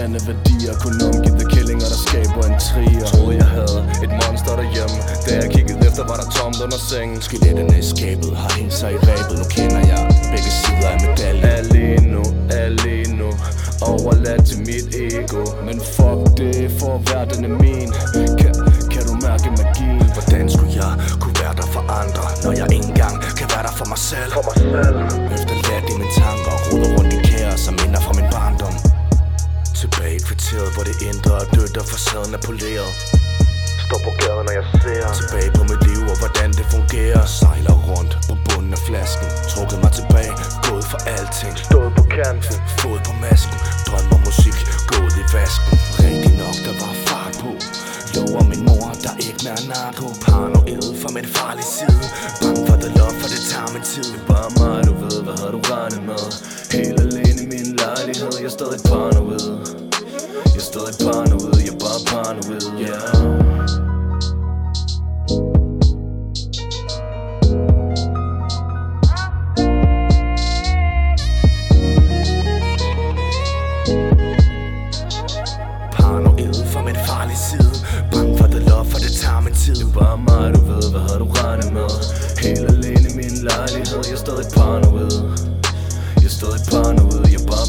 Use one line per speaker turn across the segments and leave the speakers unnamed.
Fjerne værdier, kun omgivet kællinger, der skaber en trier.
Troede jeg havde et monster derhjemme. Da jeg kiggede efter, var der tomt under sengen.
Skeletterne i skabet har hængt sig i rebet. Nu kender jeg begge sider af medaljen.
Alene nu, alene nu Overladt til mit ego.
Men fuck det, for verden er min. Kan, kan du mærke magien? Hvordan skulle jeg kunne være der for andre Når jeg ikke engang kan være der for mig selv?
For mig selv.
Efterladt i mine tanker Roder rundt i kaos som minder fra og facaden er poleret.
Står på gaden, når jeg ser.
Tilbage på mit liv og hvordan det fungerer. Sejler rundt på bunden af flasken. Trukket mig tilbage, gået for alting.
Stået på kanten.
Fod på masken, drømmer musik, gået i vasken. Rigtig nok, der var fart på. Lover min mor, der ikke mere er narko. Paranoid fra min farlige side. Bange for the love, for det tager min tid.
Bare mig, du ved, hvad har du regnet med? Helt alene i min lejlighed. Jeg er stadig paranoid jeg er stadig paranoid, jeg er bare paranoid, yeah
Paranoid farlige side. For for det tager min tid.
Bare mig, du ved, hvad har du regnet med? Helt alene i min lejlighed. Jeg er stadig paranoid. Jeg er stadig paranoid, jeg er bare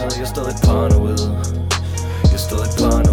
lejlighed Jeg er stadig paranoid Jeg er stadig paranoid,